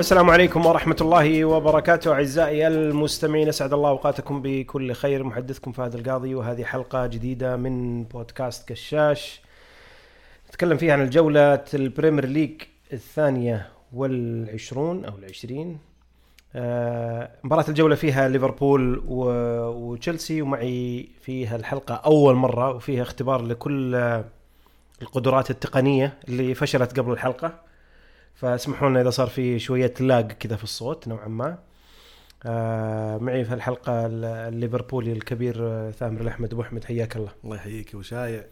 السلام عليكم ورحمة الله وبركاته أعزائي المستمعين أسعد الله أوقاتكم بكل خير. محدثكم فهد القاضي وهذه حلقة جديدة من بودكاست كشاش. نتكلم فيها عن الجولة ال Premier League الثانية والعشرون أو العشرين. آه، مباراة الجولة فيها ليفربول وتشيلسي ومعي فيها الحلقة أول مرة وفيها اختبار لكل القدرات التقنية اللي فشلت قبل الحلقة. فاسمحوا لنا إذا صار في شوية lag كذا في الصوت نوعا ما. آه معي في الحلقة ال- الليفربولي الكبير آه، ثامر الأحمد أبو أحمد حياك الله. الله يحييك وشايع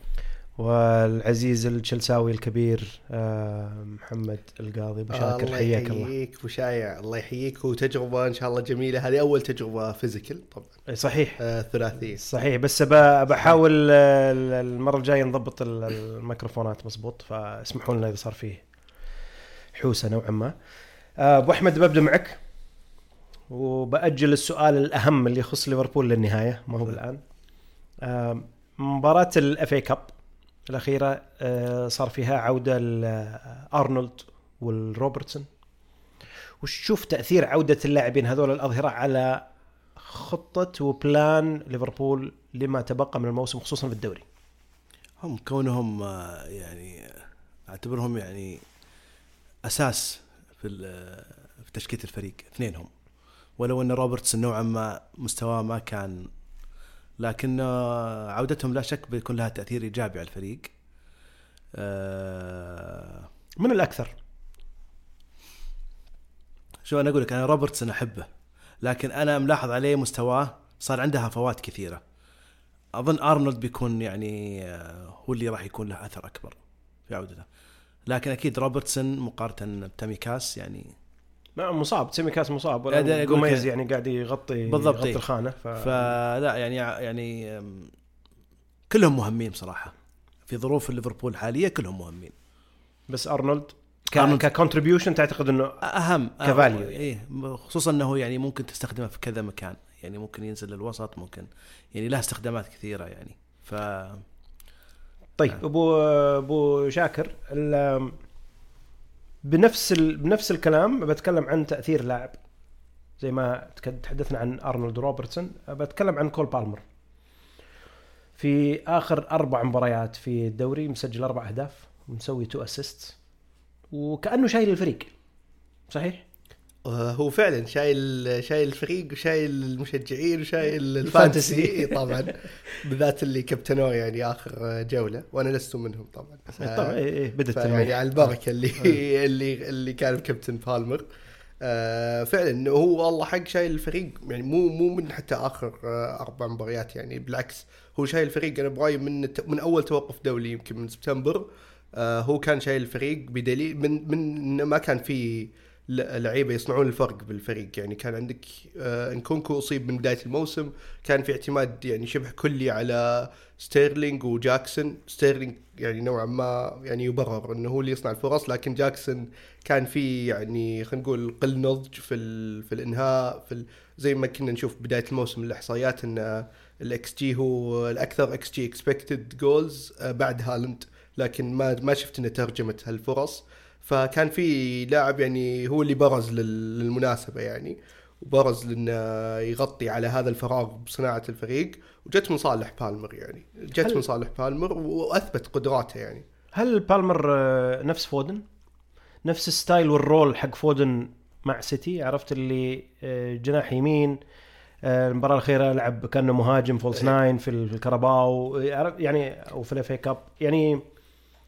والعزيز التشلساوي الكبير آه محمد القاضي أبو شاكر الله حياك الله. يحييك أبو شايع الله يحييك. وتجربه إن شاء الله جميلة. هذه أول تجربة physical طبعا. صحيح. آه ثلاثية. صحيح بس بحاول المرة الجاية نضبط ال- الميكروفونات مزبوط فاسمحوا لنا إذا صار فيه. حوسة نوعا ما. آه، أبو أحمد ببدأ معك. وبأجل السؤال الأهم اللي يخص ليفربول للنهاية ما هو الآن. آه، مباراة ال FA Cup الأخيرة آه، صار فيها عودة لارنولد والروبرتسون. وش تشوف تأثير عودة اللاعبين هذول الأظهرة على خطة و plan ليفربول لما تبقى من الموسم خصوصا في الدوري؟ هم كونهم يعني أعتبرهم يعني أساس في في تشكيلة الفريق اثنينهم. ولو أن روبرتسون نوعا ما مستواه ما كان لكن آه، عودتهم لا شك بيكون لها تأثير إيجابي على الفريق. آه، من الأكثر؟ شو أنا أقول لك أنا روبرتسون أحبه لكن أنا ملاحظ عليه مستواه صار عنده هفوات كثيرة. أظن أرنولد بيكون يعني آه، هو اللي راح يكون له أثر أكبر في عودته. لكن أكيد روبرتسون مقارنة بتسيميكاس يعني ما مصاب تسيميكاس مصاب لا، ولا جوميز. يعني قاعد يغطي بالضبط، يغطي. الخانة ف... فلا يعني يعني كلهم مهمين بصراحة في ظروف ليفربول الحاليه كلهم مهمين بس أرنولد ك... ك contribution تعتقد إنه أهم ك value. إيه خصوصا إنه يعني ممكن تستخدمه في كذا مكان يعني ممكن ينزل للوسط ممكن يعني له استخدامات كثيرة يعني ف طيب أبو أبو شاكر. بنفس ال... بنفس الكلام بتكلم عن تأثير لاعب زي ما تحدثنا عن أرنولد روبرتسون بتكلم عن كول بالمر في آخر أربع مباريات في الدوري مسجل أربع أهداف ومسوي two assist وكأنه شايل الفريق صحيح؟ آه هو فعلا شايل شايل الفريق وشايل المشجعين وشايل الفانتسي. طبعا. بالذات اللي كابتنوه يعني آخر جولة وأنا لست منهم طبعا. طبعا إيه بدت يعني. على البركة اللي اللي اللي كان كابتن بالمر. آه فعلا هو والله حق شايل الفريق يعني مو مو من حتى آخر آه أربع مباريات يعني بالعكس هو شايل الفريق. أنا برايي من من أول توقف دولي يمكن من سبتمبر آه هو كان شايل الفريق بدليل من من ما كان في لعيبة يصنعون الفرق بالفريق. يعني كان عندك آه نكونكو أصيب من بداية الموسم كان في اعتماد يعني شبه كلي على ستيرلينج وجاكسون. ستيرلينج يعني نوعا ما يعني يبرر إنه هو اللي يصنع الفرص لكن جاكسون كان في يعني خلينا نقول قلة نضج في ال في الإنهاء في ال زي ما كنا نشوف بداية الموسم الإحصائيات إن ال XG هو الأكثر XG expected goals بعد هالاند. لكن ما ما شفت إنه ترجمت هالفرص. فكان في لاعب يعني هو اللي برز لل- للمناسبة يعني وبرز لأنه يغطي على هذا الفراغ بصناعة الفريق وجت من صالح بالمر يعني. جت هل- من صالح بالمر وأثبت قدراته يعني. هل بالمر آه، نفس فودن؟ نفس ال style وال role حق فودن مع سيتي؟ عرفت اللي آه، جناح يمين آه، المباراة الأخيرة لعب كأنه مهاجم false nine في في الكاراباو يعني أو في ال FA Cup يعني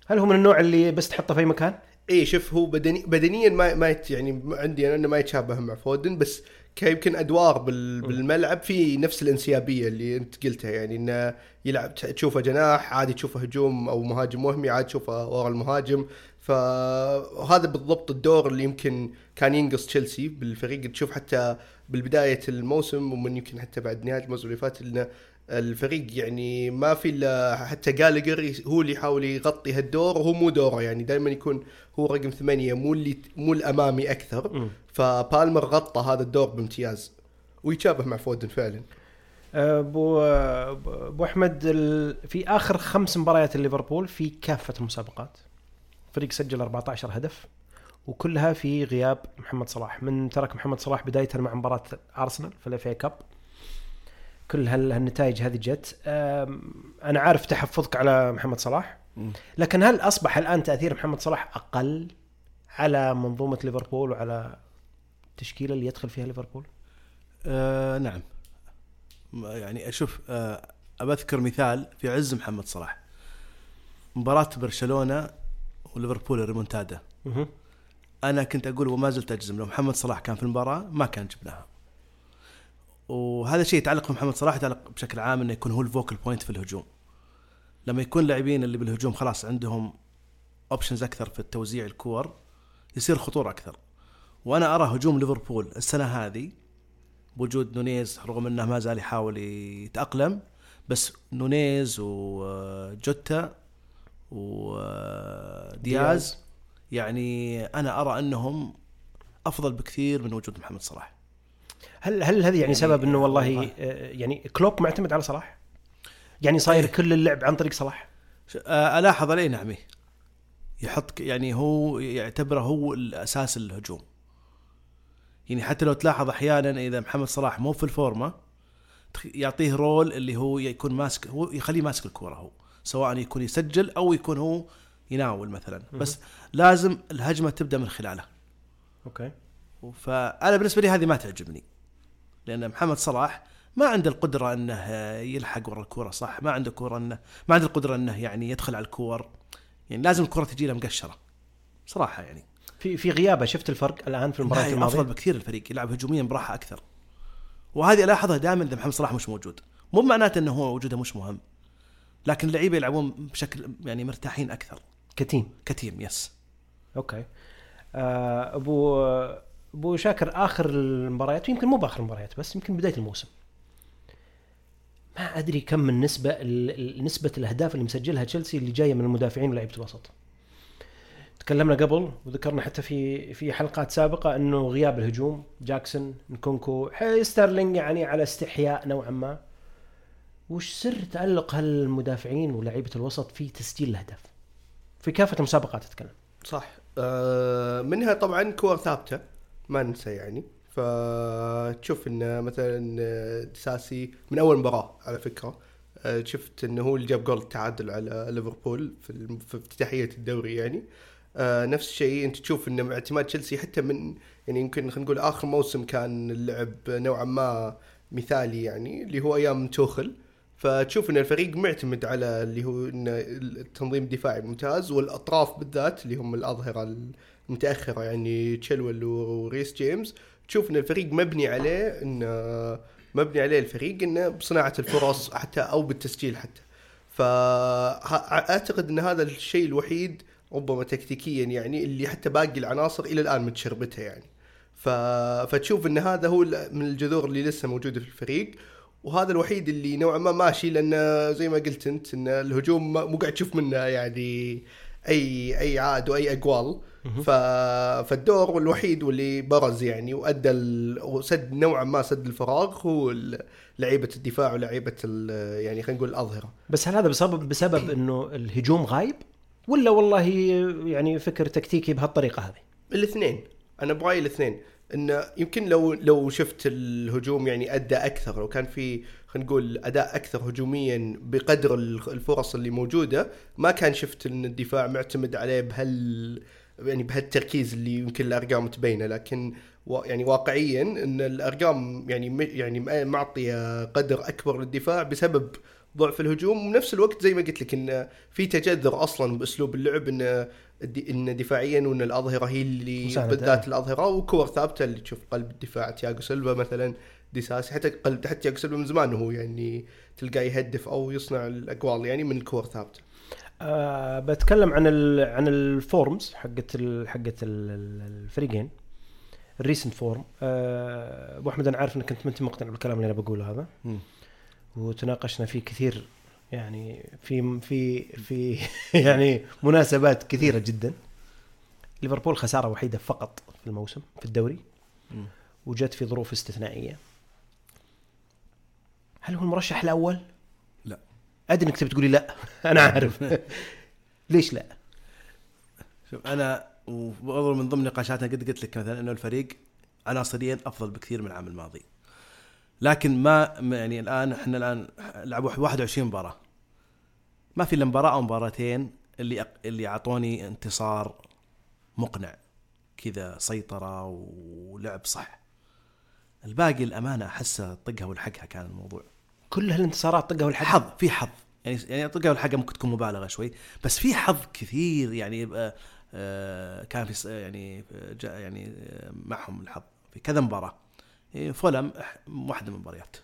هل هو من النوع اللي بس تحطه في أي مكان؟ اي شوف هو بدني بدنيا ما ما يت يعني عندي أنا إنه ما يتشابه مع فودن بس كيمكن أدوار بال بالملعب في نفس الانسيابية اللي أنت قلتها يعني إنه يلعب تشوفه جناح عادي تشوفه هجوم أو مهاجم وهمي عادي تشوفه ورا المهاجم. فهذا بالضبط الدور اللي يمكن كان ينقص تشيلسي بالفريق. تشوف حتى بالبداية الموسم ومن يمكن حتى بعد نهاية الموسم اللي فات إنه الفريق يعني ما في إلا حتى جالجر هو اللي يحاول يغطي هالدور وهو مو دوره يعني دائما يكون هو رقم ثمانية مو اللي مو الأمامي أكثر. مم. فبالمر غطى هذا الدور بامتياز ويتشابه مع فودن فعلا. أبو أبو أحمد في آخر خمس مباريات ليفربول في كافة المسابقات. فريق سجل 14 هدف وكلها في غياب محمد صلاح. من ترك محمد صلاح بداية مع مباراة أرسنال في الإف كاب. كل هال- هالنتائج هذه جت أنا عارف تحفظك على محمد صلاح. لكن هل أصبح الآن تأثير محمد صلاح أقل على منظومة ليفربول وعلى التشكيله اللي يدخل فيها ليفربول؟ آه نعم يعني أشوف آه أذكر مثال في عز محمد صلاح مباراة برشلونة وليفربول الريمونتادا. أنا كنت أقول وما زلت أجزم لو محمد صلاح كان في المباراة ما كان جبناها وهذا شيء يتعلق بمحمد صلاح يتعلق بشكل عام إنه يكون هو ال focal point في الهجوم. لما يكون اللاعبين اللي بالهجوم خلاص عندهم options أكثر في التوزيع الكور يصير خطورة أكثر. وأنا أرى هجوم ليفربول السنة هذه بوجود نونيز رغم إنه ما زال يحاول يتأقلم بس نونيز وجوتا ودياز دياز. يعني أنا أرى إنهم أفضل بكثير من وجود محمد صلاح. هل هل هذه يعني يعني سبب إنه والله. آه، يعني كلوب معتمد على صلاح؟ يعني صاير إيه. كل اللعب عن طريق صلاح؟ آه، ألاحظ عليه نعم إيه. يحط يعني هو يعتبره هو الأساس الهجوم يعني حتى لو تلاحظ أحيانا إذا محمد صلاح مو في الفورمة يعطيه role اللي هو يكون ماسك هو يخليه ماسك الكورة هو سواء يكون يسجل أو يكون هو يناول مثلا بس لازم الهجمة تبدأ من خلاله أوكي فأنا بالنسبة لي هذه ما تعجبني لأن محمد صلاح ما عنده القدرة أنه يلحق ورا الكورة صح؟ ما عنده كورة انه ما عنده القدرة أنه يعني يدخل على الكور. يعني لازم الكره تجي له مقشرة. صراحة يعني. في في غيابة شفت الفرق الآن في المباراة الماضية؟ أفضل بكثير الفريق يلعب هجوميا براحة أكثر. وهذه ألاحظها دائما إذا محمد صلاح مش موجود. مو معناته إنه هو وجوده مش مهم لكن اللعيبه يلعبون بشكل يعني مرتاحين أكثر. ك team. ك team yes. okay. آه، أبو أبو شاكر آخر المباريات ويمكن مو بآخر المباريات بس يمكن بداية الموسم. ما أدري كم من نسبه ال- ال- نسبة الأهداف اللي مسجلها تشيلسي اللي جاية من المدافعين ولاعيبة الوسط. تكلمنا قبل وذكرنا حتى في في حلقات سابقة إنه غياب الهجوم جاكسون نكونكو ستيرلينج يعني على استحياء نوعا ما. وش سر تألق هالمدافعين ولاعيبة الوسط في تسجيل الأهداف؟ في كافة المسابقات اتكلم صح. آه منها طبعا كور ثابتة. ما ننسى يعني. فتشوف إنه مثلا ديساسي من أول مباراة على فكرة شفت إنه هو اللي جاب جول التعادل على ليفربول في افتتاحية الدوري يعني. نفس الشيء أنت تشوف إنه اعتماد تشيلسي حتى من يعني يمكن خلينا نقول آخر موسم كان اللعب نوعا ما مثالي يعني اللي هو أيام توخل. فتشوف إن الفريق معتمد على اللي هو التنظيم الدفاعي ممتاز والأطراف بالذات اللي هم الأظهرة المتأخرة يعني تشيلويل وريس جيمس. تشوف إن الفريق مبني عليه انه مبني عليه الفريق انه بصناعة الفرص حتى أو بالتسجيل حتى. فاعتقد إن هذا الشيء الوحيد ربما تكتيكيا يعني اللي حتى باقي العناصر إلى الآن متشربتها يعني. ف... فتشوف إن هذا هو من الجذور اللي لسه موجودة في الفريق. وهذا الوحيد اللي نوعا ما ماشي لأن زي ما قلت أنت إن الهجوم مو قاعد تشوف منه يعني اي أي عاد وأي أقوال. ف... فالدور الوحيد واللي برز يعني وأدى ال... وسد نوعا ما سد الفراغ هو لعيبة الدفاع ولعيبة ال... يعني خلينا نقول الأظهرة. بس هل هذا بسبب بسبب إنه الهجوم غايب؟ ولا والله يعني فكر تكتيكي بهالطريقة هذه؟ الاثنين. أنا برايي الاثنين. انه يمكن لو لو شفت الهجوم يعني أدى أكثر لو كان في خلينا نقول أداء أكثر هجوميا بقدر ال- الفرص اللي موجودة ما كان شفت إن الدفاع معتمد عليه بهال يعني بهالتركيز اللي يمكن الأرقام تبينه. لكن يعني واقعيا إن الأرقام يعني يعني معطيه قدر أكبر للدفاع بسبب ضعف الهجوم. وبنفس الوقت زي ما قلت لك إن في تجذر أصلا بأسلوب اللعب إن إن دفاعيا وإن الأظهرة هي اللي. بالذات الأظهرة وكور ثابتة اللي تشوف قلب الدفاع تياجو سيلفا مثلا ديساسي حتى قلب حتى تياجو سيلفا من زمان هو يعني تلقاه يهدف أو يصنع الأقوال يعني من الكور ثابتة أه بتكلم عن ال عن ال forms حقت حقت ال- ال- الفريقين ال recent form أه أبو أحمد أنا عارف إنك أنت ما أنت مقتنع بالكلام اللي أنا بقوله هذا مم. وتناقشنا فيه كثير يعني في في في يعني مناسبات كثيرة جدا ليفربول خسارة وحيدة فقط في الموسم في الدوري. وجت في ظروف استثنائية هل هو المرشح الأول؟ لا. أدري إنك تبي تقولي لا أنا عارف ليش لا؟ شوف أنا وبرضو من ضمن نقاشاتنا قد قلت لك مثلا إنه الفريق عناصريا أفضل بكثير من العام الماضي لكن ما يعني الآن إحنا الآن لعبوا 21 مباراة. ما في إلا مباراة أو مباراتين اللي اللي أعطوني انتصار مقنع كذا سيطرة ولعب صح. الباقي الأمانة احسه طقها والحقها كان الموضوع. كل هالانتصارات طقها والحق حظ في حظ. يعني يعني طقها والحقها ممكن تكون مبالغة شوي بس في حظ كثير يعني آه، آه، كان في يعني جاء يعني آه، معهم الحظ في كذا مباراة. فولم إح- واحدة من المباريات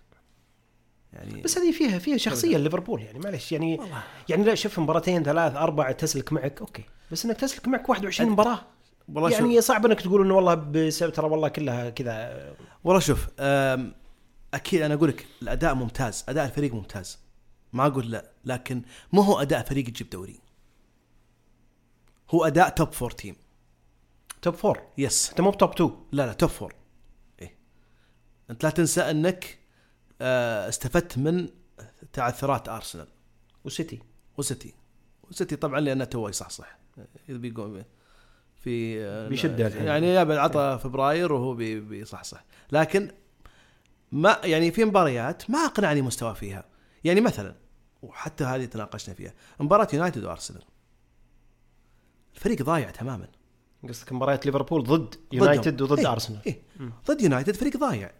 يعني بس هذه فيها فيها شخصية ليفربول يعني معلش يعني والله. يعني لا شوف مباراتين ثلاث أربع تسلك معك أوكي. بس إنك تسلك معك 21 مباراة والله شوف. يعني صعب إنك تقول إنه والله بسبب ترى والله كلها كذا. والله شوف أكيد أنا أقول لك الأداء ممتاز أداء الفريق ممتاز. ما أقول لا لكن مو هو أداء فريق تجيب دوري. هو أداء top four team top four yes أنت مو ب top 2 لا لا top four أنت لا تنسى أنك آه، استفدت من تعثرات أرسنال. وسيتي. وسيتي. وسيتي طبعا لأنه تو يصحصح بيقوم في آه، الحين. يعني يا عطى فبراير وهو بي- بيصحصح. لكن ما يعني في مباريات ما أقنعني مستوى فيها. يعني مثلا وحتى هذه تناقشنا فيها مباراة يونايتد وأرسنال. الفريق ضايع تماما. قصدك مباريات ليفربول ضد يونايتد. وضد إيه، أرسنال. إيه. ضد يونايتد فريق ضايع.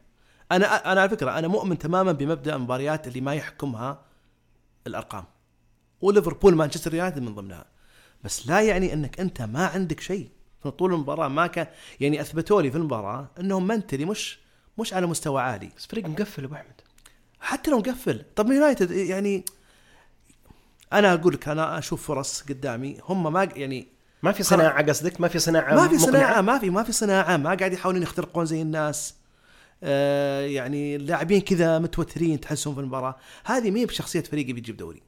أنا أنا على فكرة أنا مؤمن تماما بمبدأ المباريات اللي ما يحكمها الأرقام. وليفربول مانشستر يونايتد من ضمنها. بس لا يعني أنك أنت ما عندك شيء. طول المباراة ما كان يعني أثبتوا لي في المباراة انهم منتلي مش مش على مستوى عالي. بس فريق مقفل أبو أحمد. حتى لو مقفل. طب يونايتد يعني أنا أقول لك أنا أشوف فرص قدامي. هم ما يعني ما في صناعة قصدك؟ ما في صناعة ما في؟ صناعة ما في ما في صناعة. ما قاعد يحاولون يخترقون زي الناس. يعني اللاعبين كذا متوترين تحسهم في المباراة. هذه ما هي بشخصية فريق بيجيب دوري.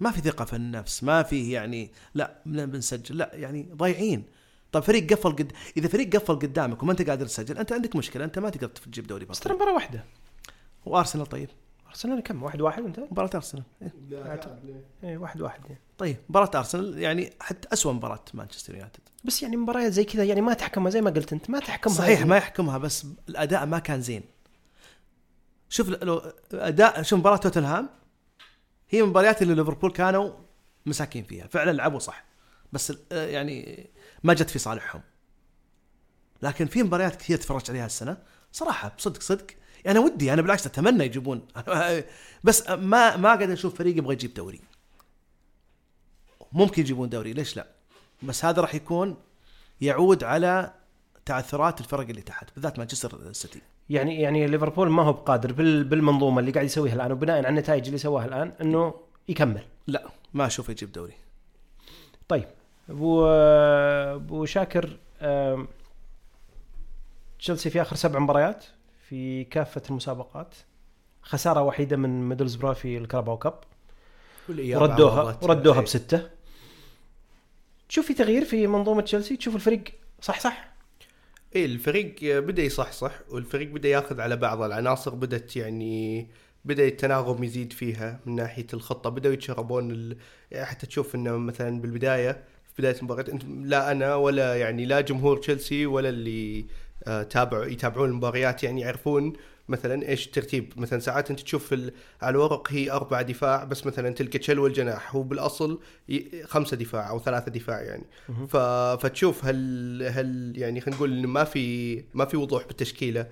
ما في ثقة في النفس ما فيه يعني لا بن- بنسجل لا يعني ضايعين. طب فريق قفل قد إذا فريق قفل قدامك وما أنت قادر تسجل أنت عندك مشكلة أنت ما تقدر تجيب دوري بس ترى مباراة واحدة. وأرسنال طيب. أرسنال كم؟ واحد واحد أنت؟ مباراة أرسنال. إيه. إيه واحد واحد. يعني. طيب مباراة أرسنال يعني حتى اسوء مباراة مانشستر يونايتد. بس يعني مباريات زي كذا يعني ما تحكمها زي ما قلت أنت ما تحكمها. صحيح يعني. ما يحكمها بس الأداء ما كان زين. شوف لو أداء شوف مباراة توتنهام هي مباريات اللي ليفربول كانوا مساكين فيها. فعلا لعبوا صح بس آه، يعني ما جت في صالحهم. لكن في مباريات كثير تفرجت عليها السنة صراحة بصدق صدق. أنا ودي أنا بالعكس أتمنى يجيبون. بس ما ما قاعد أشوف فريق يبغى يجيب دوري. ممكن يجيبون دوري. ليش لا؟ بس هذا راح يكون يعود على تعثرات الفرق اللي تحت بالذات مانشستر سيتي. يعني يعني ليفربول ما هو بقادر بال بالمنظومة اللي قاعد يسويها الآن وبناء على النتائج اللي سواها الآن إنه يكمل. لا ما أشوف يجيب دوري. طيب ابو أبو شاكر تشيلسي في آخر سبع مباريات في كافة المسابقات. خسارة وحيدة من ميدلزبرا في الكراباو كاب. وردوها. وردوها إيه. بستة. تشوف في تغيير في منظومة تشيلسي؟ تشوف الفريق صح صح؟ إيه الفريق بدأ يصحصح والفريق بدأ ياخذ على بعض العناصر بدت يعني بدأ التناغم يزيد فيها من ناحية الخطة. بدأوا يتشربون ال... يعني حتى تشوف إنه مثلا بالبداية في بداية المباراة انت لا أنا ولا يعني لا جمهور تشيلسي ولا اللي آه تابعوا يتابعون المباريات يعني يعرفون مثلا إيش الترتيب مثلا ساعات أنت تشوف على الورق هي أربع دفاع بس مثلا تلقى تشيلو الجناح هو بالأصل خمسة دفاع أو ثلاثة دفاع يعني. ف... فتشوف هل هل يعني خلينا نقول ما في ما في وضوح بالتشكيلة.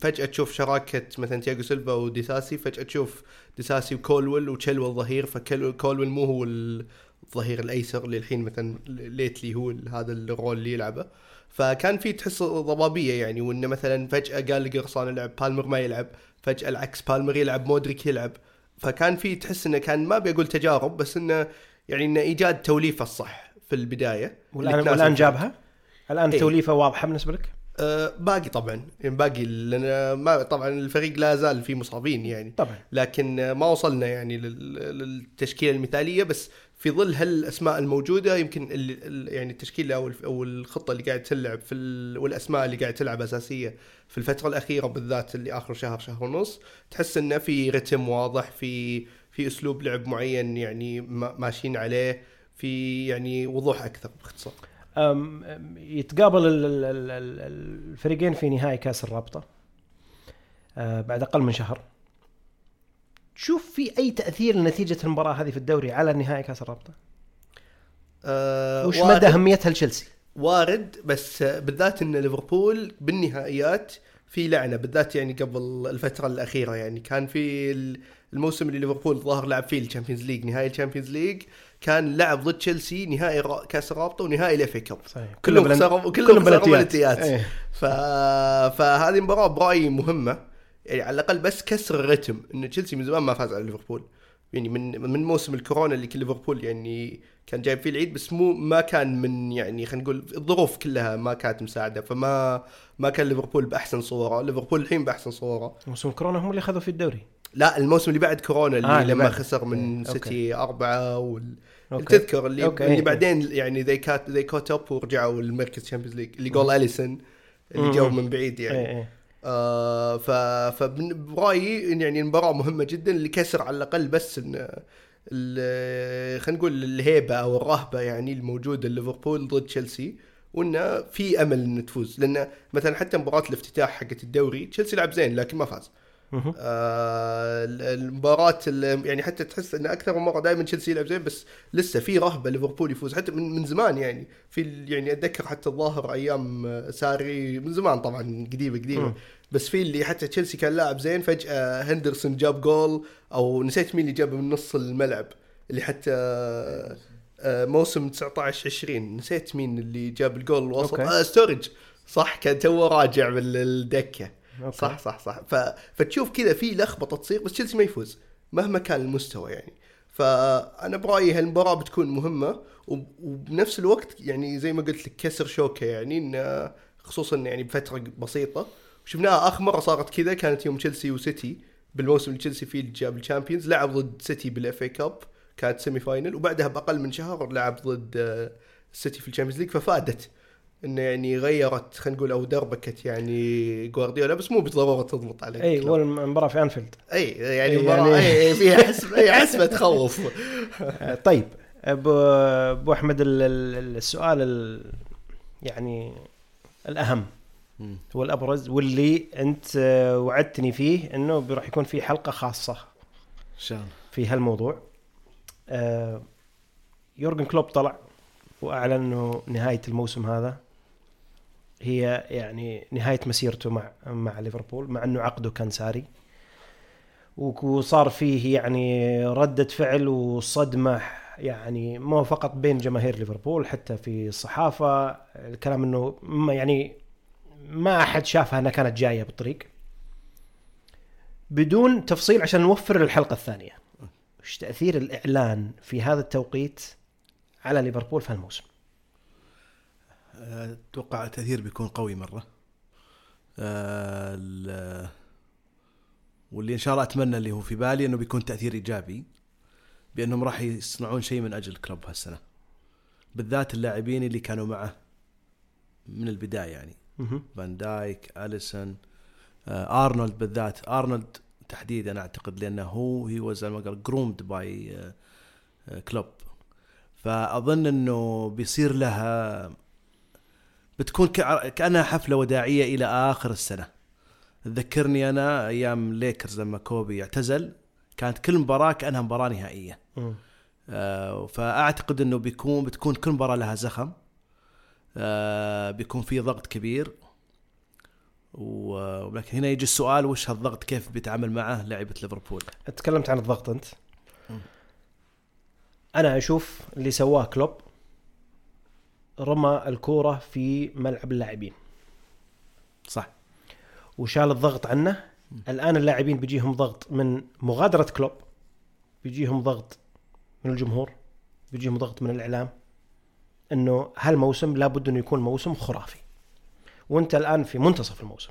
فجأة تشوف شراكة مثلا تياجو سيلفا وديساسي فجأة تشوف ديساسي وكولويل وتشيلويل الظهير فكولويل مو هو الظهير الأيسر اللي الحين مثلا lately هو هذا ال role اللي يلعبه. فكان في تحس ضبابية يعني وإنه مثلا فجأة قالاقر صار يلعب بالمر ما يلعب فجأة العكس بالمر يلعب مودريك يلعب. فكان في تحس إنه كان ما بقول تجارب بس إنه يعني إنه إيجاد توليفة الصح في البداية. والان والآن جابها؟ الآن إيه. توليفة واضحة بالنسبة لك؟ آه باقي طبعا. يعني باقي لأن ما طبعا الفريق لا زال فيه مصابين يعني. طبعا. لكن ما وصلنا يعني لل- للتشكيلة المثالية بس في ظل هالأسماء الموجودة يمكن يعني التشكيله أو أو الخطة اللي قاعد تلعب في ال- والأسماء اللي قاعد تلعب أساسية في الفترة الأخيرة بالذات اللي آخر شهر شهر ونص تحس إنه في رتم واضح في في أسلوب لعب معين يعني ما- ماشيين عليه في يعني وضوح أكثر باختصار. يتقابل ال- ال- ال- ال- الفريقين في نهائي كأس الرابطة آه، بعد أقل من شهر. تشوف في أي تأثير لنتيجة المباراة هذه في الدوري على نهائي كأس الرابطة؟ آه وش مدى أهميتها لتشيلسي؟ وارد بس بالذات إن ليفربول بالنهائيات في لعنة بالذات يعني قبل الفترة الأخيرة يعني. كان في ال- الموسم اللي ليفربول ظهر لعب فيه ال Champions League نهائي ال Champions League كان لعب ضد تشيلسي نهائي كأس الرابطة ونهائي ال FA Cup كلهم خسروا كلهم خسروا بلنتيات. إيه. ف... فهذه المباراه برأيي مهمة. يعني على الأقل بس كسر الرتم إن تشيلسي من زمان ما فاز على ليفربول يعني من من موسم الكورونا اللي كل ليفربول يعني كان جايب فيه العيد بس مو ما كان من يعني خلينا نقول الظروف كلها ما كانت مساعدة فما ما كان ليفربول بأحسن صورة ليفربول الحين بأحسن صورة موسم كورونا هم اللي أخذوا في الدوري لا الموسم اللي بعد كورونا اللي آه، لما بعد. خسر من إيه، أوكي. سيتي أربعة وال... أوكي. تذكر اللي, أوكي. اللي بعدين يعني they caught they caught up ورجعوا المركز Champions League اللي جول اليسون اللي. جو من بعيد يعني إيه إيه. آه إن يعني المباراة مهمة جدا اللي كسر على الأقل بس إن خلينا نقول الهيبة أو الرهبة يعني الموجودة ليفربول ضد تشيلسي وانه في أمل إن تفوز لأن مثلا حتى مباراة الافتتاح حقت الدوري تشيلسي لعب زين لكن ما فاز. آه المباراة ال- يعني حتى تحس إن أكثر من مرة دائما تشيلسي يلعب زين بس لسه في رهبة ليفربول يفوز. حتى من, من زمان يعني في يعني أتذكر حتى الظاهر أيام آه، sorry من زمان طبعا قديمة قديمة. بس في اللي حتى تشيلسي كان لاعب زين فجأة هندرسون جاب جول أو نسيت مين اللي جابه من نص الملعب اللي حتى آه، موسم 19 20 نسيت مين اللي جاب الجول الوسط. آه ستوريدج صح كان توه راجع من الدكة. أوكي. صح صح صح. ف... فتشوف كذا في لخبطة تصير بس تشيلسي ما يفوز مهما كان المستوى يعني. فأنا برأيي هالمباراة بتكون مهمة وب- وبنفس الوقت يعني زي ما قلت لك كسر شوكة يعني إن خصوصا يعني بفترة بسيطة. شفناها آخر مرة صارت كذا كانت يوم تشيلسي وسيتي بالموسم اللي تشيلسي فيه جاب ال Champions لعب ضد سيتي بال FA Cup كانت semi final وبعدها بأقل من شهر لعب ضد آه، السيتي في ال Champions League ففادت إنه يعني غيرت خلينا نقول أو دربكت يعني جوارديولا بس مو بالضرورة تضبط على أي الكلوب. والمباراه في أنفيلد. أي يعني إي مباراة يعني- أي فيها حسبة أي حسبة تخوف. آه، طيب أبو أبو أحمد ال- ال- السؤال ال- يعني الأهم. والابرز واللي أنت آه، وعدتني فيه إنه راح يكون في حلقة خاصة شان في هالموضوع. آه، يورجن كلوب طلع وأعلن إنه نهاية الموسم هذا. هي يعني نهاية مسيرته مع مع ليفربول مع أنه عقده كان ساري. وصار فيه يعني ردة فعل وصدمة يعني مو فقط بين جماهير ليفربول حتى في الصحافة. الكلام إنه ما يعني ما أحد شافها إنها كانت جاية بالطريق. بدون تفصيل عشان نوفر الحلقة الثانية. وش تأثير الإعلان في هذا التوقيت على ليفربول في هالموسم؟ آه، أتوقع التأثير بيكون قوي مرة. ال- واللي إن شاء الله أتمنى اللي هو في بالي إنه بيكون تأثير إيجابي بأنهم راح يصنعون شيء من أجل الكلوب هالسنة. بالذات اللاعبين اللي كانوا معه من البداية يعني. فان دايك اليسون آه، أرنولد بالذات. أرنولد تحديدا أعتقد لأنه هو he was groomed by كلوب. فأظن إنه بيصير لها بتكون كأنها حفلة وداعية إلى آخر السنة. تذكرني أنا أيام ليكرز لما كوبي اعتزل كانت كل مباراة كأنها مباراة نهائية. آه، فأعتقد إنه بيكون بتكون كل مباراة لها زخم. آه، بيكون في ضغط كبير. ولكن هنا يجي السؤال وش هالضغط؟ كيف بيتعامل معه لعيبة ليفربول؟ تكلمت عن الضغط أنت. مم. أنا أشوف اللي سواه كلوب رمى الكورة في ملعب اللاعبين. صح. وشال الضغط عنه. الآن اللاعبين بيجيهم ضغط من مغادرة كلوب بيجيهم ضغط من الجمهور بيجيهم ضغط من الإعلام إنه هالموسم لابد إنه يكون موسم خرافي. وأنت الآن في منتصف الموسم.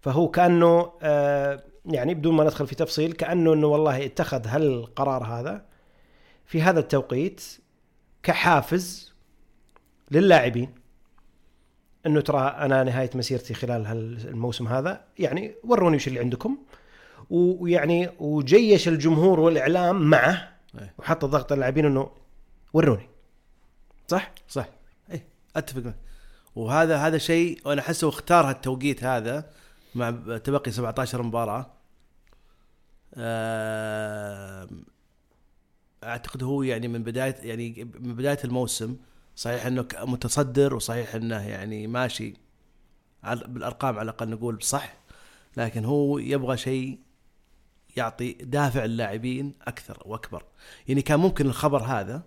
فهو كأنه آه يعني بدون ما ندخل في تفصيل كأنه إنه والله اتخذ هالقرار هذا في هذا التوقيت كحافز للاعبين انه ترى أنا نهاية مسيرتي خلال هالموسم هذا يعني وروني وش اللي عندكم ويعني وجيش الجمهور والإعلام معه إيه. وحط ضغط على اللاعبين إنه وروني صح؟ صح أتفق معك. وهذا هذا شيء وأنا أحسه اختار هالتوقيت هذا مع تبقي 17 مباراة أعتقد هو يعني من بدايه يعني من بداية الموسم صحيح إنه متصدر وصحيح إنه يعني ماشي بالأرقام على الأقل نقول صح لكن هو يبغى شيء يعطي دافع اللاعبين أكثر وأكبر. يعني كان ممكن الخبر هذا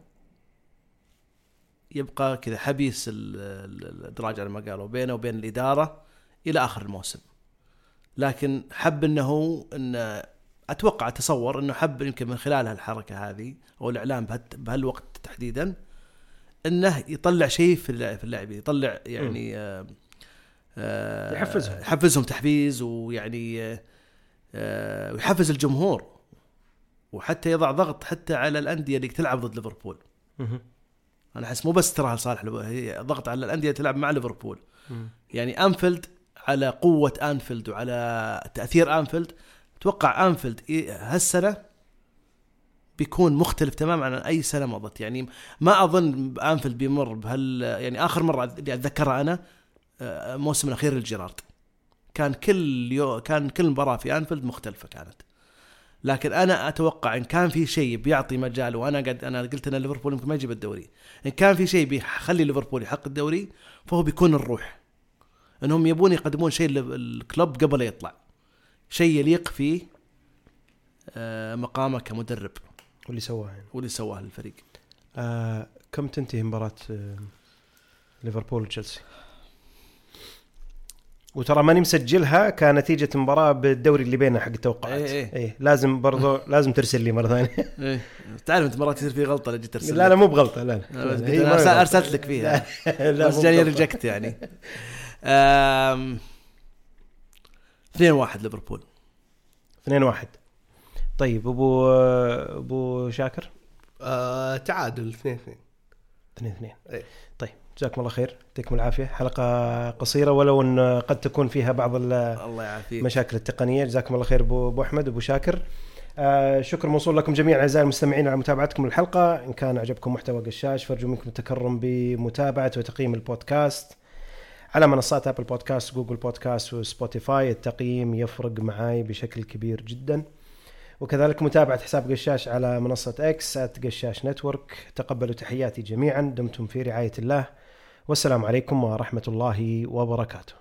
يبقى كذا حبيس ال- ال- الإدراج على ما قالوا بينه وبين الإدارة إلى آخر الموسم. لكن حب إنه انه أتوقع أتصور إنه حب يمكن من خلال هالحركة هذه أو الاعلام بهال- بهالوقت تحديدا إنه يطلع شيء في في اللاعبين يطلع يعني آه آه يحفزهم. يحفزهم تحفيز ويعني آه آه ويحفز الجمهور وحتى يضع ضغط حتى على الأندية اللي تلعب ضد ليفربول. أنا أحس مو بس ترى لصالح هي ضغط على الأندية اللي تلعب مع ليفربول. يعني أنفيلد على قوة أنفيلد وعلى تأثير أنفيلد أتوقع أنفيلد هالسنة بيكون مختلف تماما عن أي سنة مضت. يعني ما أظن أنفيلد بيمر بهال يعني آخر مرة اللي أتذكرها أنا آه، الموسم الأخير للجيرارد. كان كل يو كان كل مباراة في أنفيلد مختلفة كانت. لكن أنا أتوقع إن كان في شيء بيعطي مجال وأنا قد أنا قلت إن ليفربول يمكن ما يجيب الدوري. إن كان في شيء بيخلي ليفربول يحقق الدوري فهو بيكون الروح. إنهم يبون يقدمون شيء للكلوب قبل يطلع. شيء يليق فيه آه، مقامه كمدرب. واللي سواه يعني. واللي سواه للفريق آه كم تنتهي مباراة آه ليفربول وتشيلسي؟ وترى ماني مسجلها كنتيجة مباراة بالدوري اللي بيننا حق التوقعات. إيه إيه. إيه لازم برضو لازم ترسل لي مرة ثانية. إيه. تعرف أنت مرات يصير في غلطة لو جيت ترسل لا لا مو بغلطة لا بس لا أرسل- غلطة. أرسلت لك فيها. لا بس جاني. reject يعني. آم، 2 1 ليفربول. 2 1 طيب أبو أبو شاكر؟ آه تعادل 2 2 2 2 إيه. طيب جزاكم الله خير يعطيكم العافية. حلقة قصيرة ولو إن قد تكون فيها بعض ال- الله يعافيك. مشاكل التقنية. جزاكم الله خير أبو أحمد أبو شاكر. آه شكر موصول لكم جميعا أعزائي المستمعين على متابعتكم الحلقة إن كان عجبكم محتوى قشاش فارجو منكم التكرم بمتابعة وتقييم البودكاست. على منصات أبل بودكاست جوجل بودكاست وسبوتيفاي. التقييم يفرق معاي بشكل كبير جدا. وكذلك متابعة حساب قشاش على منصة إكس قشاش Network. تقبلوا تحياتي جميعا. دمتم في رعاية الله. والسلام عليكم ورحمة الله وبركاته.